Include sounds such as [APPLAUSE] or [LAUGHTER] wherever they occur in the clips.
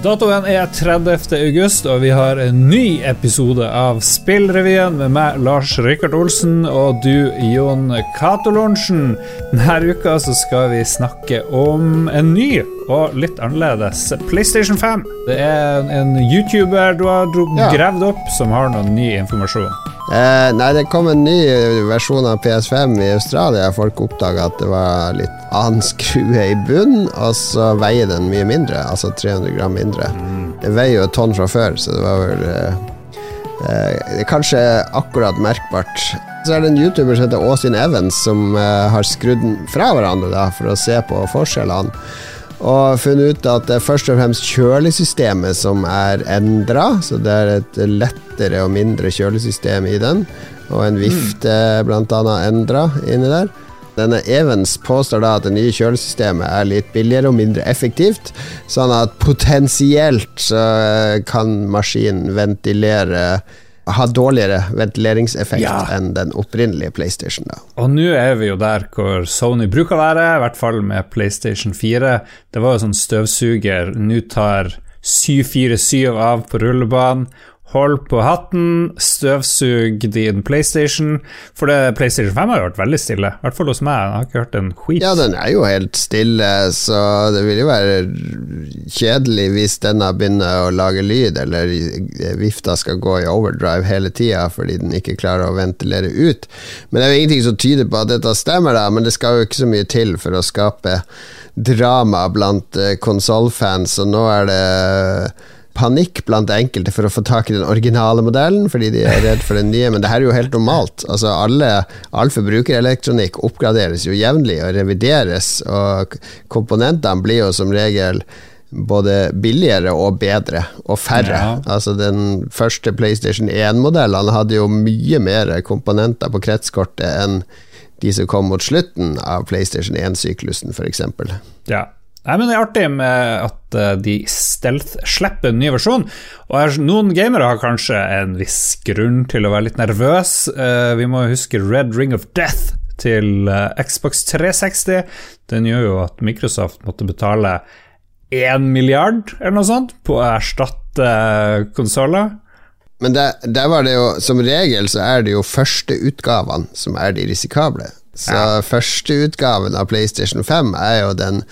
Datoen er 30. august, og vi har en ny episode av Spillrevyen med meg, Lars Rikard Olsen, og du, Jon Cato Lorentzen. Denne uka så skal vi snakke om en ny og litt annerledes PlayStation 5. Det er en YouTuber du har gravd opp, som har noe ny informasjon. Eh, nei, det kom en ny versjon av PS5 i Australia. Folk oppdaga at det var litt annen skrue i bunnen, og så veier den mye mindre. Altså 300 gram mindre. Det veier jo et tonn fra før, så det var vel eh, eh, Kanskje akkurat merkbart. Så er det en YouTuber som heter Austin Evans, som eh, har skrudd den fra hverandre da, for å se på forskjellene. Og funnet ut at det er først og fremst kjølesystemet som er endra. Så det er et lettere og mindre kjølesystem i den. Og en vifte blant annet endra inni der. Denne Evans påstår da at det nye kjølesystemet er litt billigere og mindre effektivt, sånn at potensielt kan maskinen ventilere ha dårligere ventileringseffekt Ja. enn den opprinnelige PlayStation. da Og nå er vi jo der hvor Sony bruker å være, i hvert fall med PlayStation 4. Det var jo sånn støvsuger. Nå tar 747 av på rullebanen. Hold på hatten, støvsug din PlayStation. For det, PlayStation 5 har jo vært veldig stille, i hvert fall hos meg. Jeg har ikke hørt en skit. Ja, den er jo helt stille, så det vil jo være kjedelig hvis denne begynner å lage lyd, eller vifta skal gå i overdrive hele tida fordi den ikke klarer å ventilere ut. Men det er jo ingenting som tyder på at dette stemmer, da, men det skal jo ikke så mye til for å skape drama blant uh, konsollfans, og nå er det panikk blant enkelte for å få tak i den originale modellen, fordi de er redd for den nye, men det her er jo helt normalt. Altså alle, All forbrukerelektronikk oppgraderes jo jevnlig og revideres, og komponentene blir jo som regel både billigere og bedre, og færre. Ja. Altså Den første PlayStation 1-modellen hadde jo mye mer komponenter på kretskortet enn de som kom mot slutten av PlayStation 1-syklusen, f.eks. Ja. Nei, men Det er artig med at eh, de stealth-slipper en ny versjon. Og Noen gamere har kanskje en viss grunn til å være litt nervøs. Eh, vi må huske Red Ring of Death til eh, Xbox 360. Den gjør jo at Microsoft måtte betale 1 milliard eller noe sånt på å erstatte konsoller. Men der, der var det jo Som regel så er det jo førsteutgavene som er de risikable. Så førsteutgaven av PlayStation 5 er jo den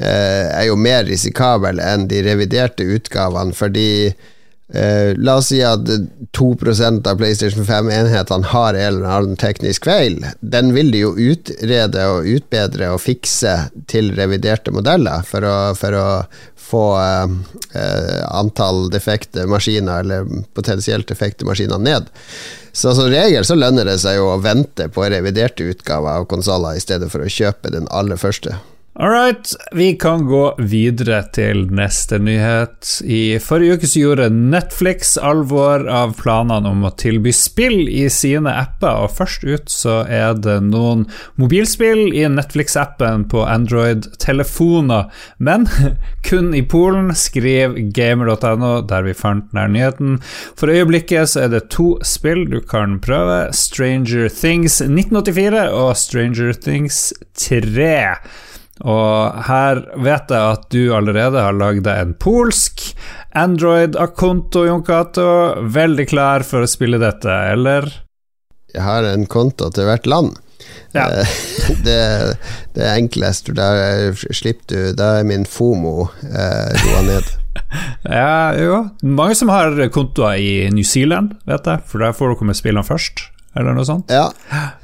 eh, Er jo mer risikabel enn de reviderte utgavene, fordi eh, La oss si at 2% av PlayStation 5-enhetene har en eller annen teknisk feil. Den vil de jo utrede og utbedre og fikse til reviderte modeller for å, for å få eh, antall defekte maskiner, eller potensielt defekte maskiner, ned. Så som regel så lønner det seg jo å vente på reviderte utgaver av konsoller i stedet for å kjøpe den aller første. All right, vi kan gå videre til neste nyhet. I forrige uke så gjorde Netflix alvor av planene om å tilby spill i sine apper, og først ut så er det noen mobilspill i Netflix-appen på Android-telefoner, men [LAUGHS] kun i Polen, skriver gamer.no, der vi fant denne nyheten. For øyeblikket så er det to spill du kan prøve, Stranger Things 1984 og Stranger Things 3. Og her vet jeg at du allerede har lagd deg en polsk Android-akonto, Jon Cato. Veldig klar for å spille dette, eller? Jeg har en konto til hvert land. Ja. Eh, [LAUGHS] Det, det er enklest, for da slipper du Da er min FOMO eh, roa ned. [LAUGHS] Ja, jo. Mange som har kontoer i New Zealand, vet jeg, for der får du komme spillene først, eller noe sånt. Ja,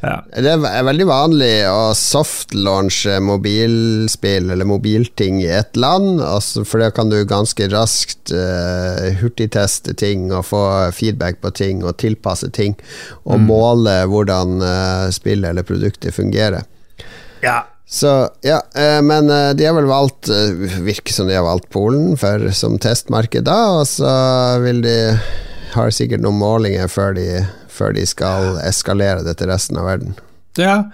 Ja. det er veldig vanlig å softlaunche mobilspill eller mobilting i et land, altså, for da kan du ganske raskt uh, hurtigteste ting og få feedback på ting og tilpasse ting, og måle hvordan uh, spillet eller produktet fungerer. ja. Så ja, eh, men de har vel valgt Virker som de har valgt Polen for, som testmarked da, og så vil de Har sikkert noen målinger før de, før de skal eskalere det til resten av verden. Ja,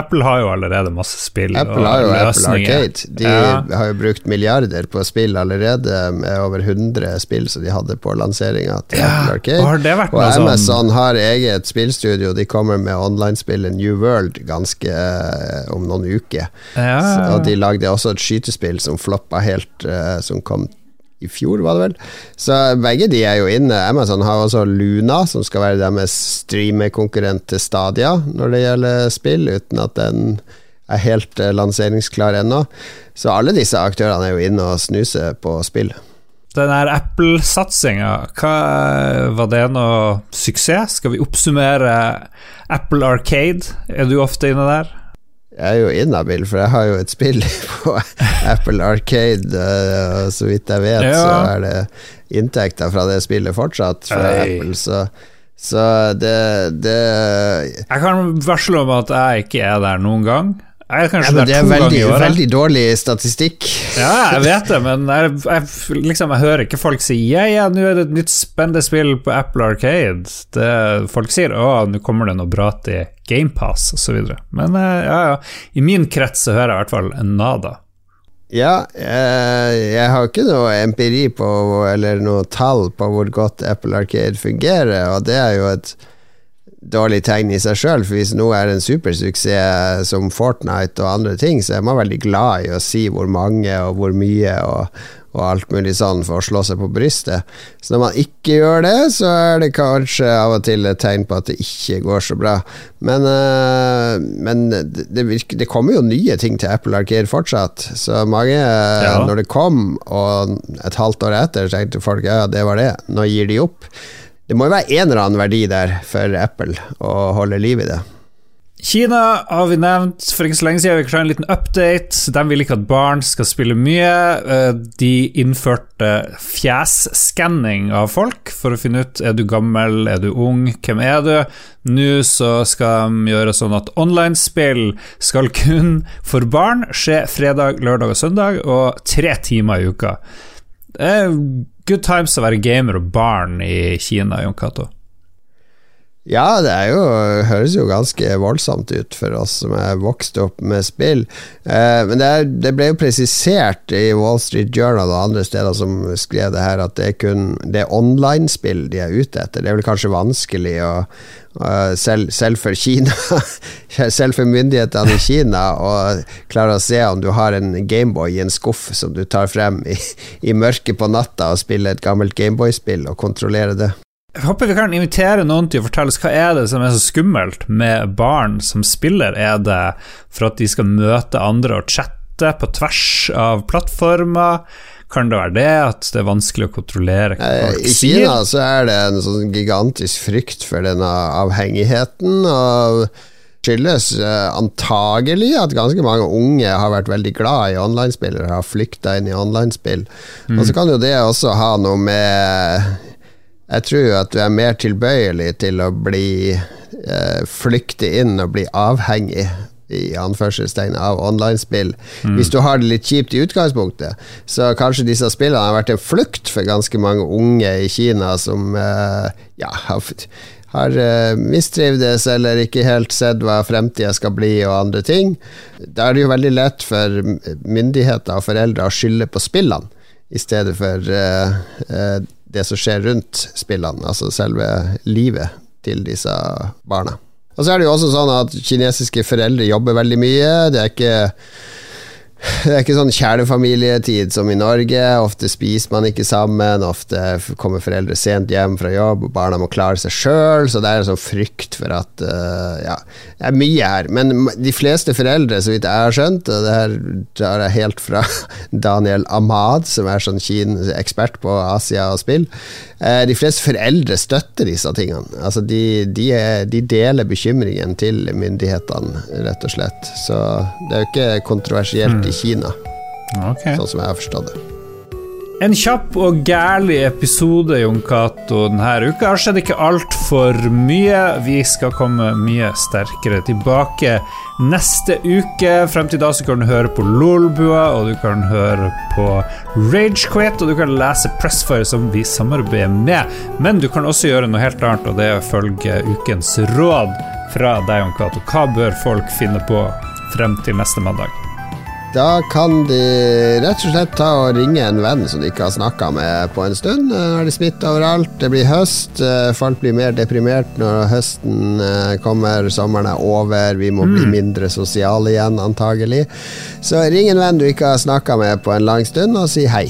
Apple har jo allerede masse spill Apple har jo Apple løsninger. Arcade. De Ja. har jo brukt milliarder på spill allerede, med over 100 spill som de hadde på lanseringa til Ja, Apple Arcade. og har det vært Og sånn- Amazon har eget spillstudio. De kommer med online-spillet New World ganske eh, om noen uker. Ja. Så- Og de lagde også et skytespill som floppa helt, eh, som kom i fjor, var det vel. Så begge de er jo inne. Amazon har også Luna, som skal være deres streamekonkurrent til Stadia når det gjelder spill, uten at den er helt uh, lanseringsklar ennå. Så alle disse aktørene er jo inne og snuser på spill. Den her Apple-satsinga, var det noe suksess? Skal vi oppsummere Apple Arcade? Er du ofte inne der? Jeg er jo inhabil, for jeg har jo et spill [LAUGHS] på Apple Arcade. og så vidt jeg vet, ja. så er det inntekter fra det spillet fortsatt fra. Apple. Så, så det, det Jeg kan varsle om at jeg ikke er der noen gang. Jeg er kanskje ja, det er veldig, veldig, dårlig statistikk. Ja, jeg vet det, men jeg, jeg, liksom, jeg hører ikke folk si ja, ja, nå er det et nytt spennende spill på Apple Arcade. Det, folk sier å, nå kommer det noe bra til GamePass osv. Men eh, ja, ja, i min krets så hører jeg i hvert fall nada. Ja, jeg, jeg har ikke noe empiri på, eller noe tall på hvor godt Apple Arcade fungerer, og det er jo et dårlig tegn i seg sjøl, for hvis noe er en supersuksess som Fortnite og andre ting, så er man veldig glad i å si hvor mange og hvor mye og, og alt mulig sånn for å slå seg på brystet. Så når man ikke gjør det, så er det kanskje av og til et tegn på at det ikke går så bra. Men, uh, men det, virker, det, kommer jo nye ting til Apple Arcade fortsatt, så mange, ja. når det kom, og et halvt år etter, tenkte folk ja, det var det, nå gir de opp. Det må jo være en eller annen verdi der for Apple å holde liv i det. Kina har vi nevnt for ikke så lenge siden. Vi kan en liten update. De vil ikke at barn skal spille mye. Eh, de innførte fjesskanning av folk for å finne ut er du gammel, er du ung, hvem er du. Nå så skal de gjøre sånn at online-spill skal kun for barn skje fredag, lørdag og søndag, og tre timer i uka. Det er good times å være gamer og barn i Kina, Jon Cato. Ja, det jo, høres jo ganske voldsomt ut for oss som er vokst opp med spill. Eh, men det, er, det, ble jo presisert i Wall Street Journal og andre steder som skrev det her, at det er kun det online-spill de er ute etter. Det er vel kanskje vanskelig å å selv, selv, for Kina [LAUGHS] Selv for myndighetene i Kina å klare å se om du har en Gameboy i en skuff som du tar frem i, i mørket på natta og spiller et gammelt Gameboy-spill og kontrollerer det. Jeg håper vi kan invitere noen til å fortelle oss hva er det som er så skummelt med barn som spiller. Er det for at de skal møte andre og chatte på tvers av plattformer? Kan det være det, at det er vanskelig å kontrollere hva eh, folk sier? I Kina så er det en sånn gigantisk frykt for denne avhengigheten. og skyldes uh, antagelig at ganske mange unge har vært veldig glad i online-spill, eller har flykta inn i online-spill. Mm. Og så kan jo det også ha noe med jeg tror at du er mer tilbøyelig til å bli eh, flykte inn og bli avhengig i anførselstegn av online-spill. Mm. Hvis du har det litt kjipt i utgangspunktet, så kanskje disse spillene har vært en flukt for ganske mange unge i Kina som eh, ja, har, har uh, mistrivdes eller ikke helt sett hva fremtida skal bli og andre ting. Da er det jo veldig lett for myndigheter og foreldre å skylde på spillene, i stedet for uh, uh, det som skjer rundt spillene, altså selve livet til disse barna. Og så er det jo også sånn at kinesiske foreldre jobber veldig mye. Det er ikke [LAUGHS] det er ikke sånn kjernefamilietid som i Norge. Ofte spiser man ikke sammen, ofte kommer foreldre sent hjem fra jobb, og barna må klare seg sjøl, så det er en sånn frykt for at uh, Ja, det er mye her. Men de fleste foreldre, så vidt jeg har skjønt, og det her drar jeg helt fra [LAUGHS] Daniel Ahmad, som er sånn ekspert på Asia og spill, uh, de fleste foreldre støtter disse tingene. Altså, de, de, er, de deler bekymringen til myndighetene, rett og slett. Så det er jo ikke kontroversielt. Mm i Kina. Okay. Sånn som jeg har forstått det. En kjapp og gærlig episode Jon Cato denne uka. Har skjedd ikke altfor mye. Vi skal komme mye sterkere tilbake neste uke. Frem til da så kan du høre på Lolbua, og du kan høre på Ragequit, og du kan lese Pressfire, som vi samarbeider med. Men du kan også gjøre noe helt annet, og det er å følge ukens råd fra deg, Jon Cato. Hva bør folk finne på frem til neste mandag? Da kan de rett og slett ta og ringe en venn som de ikke har snakka med på en stund. Nå er det smitte overalt, det blir høst. Eh, folk blir mer deprimert når høsten eh, kommer, sommeren er over, vi må mm. bli mindre sosiale igjen, antagelig. Så ring en venn du ikke har snakka med på en lang stund, og si hei.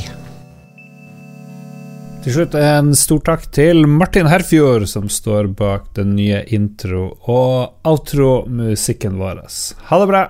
Til slutt en stor takk til Martin Herfjord, som står bak den nye intro- og outro-musikken vår. Ha det bra!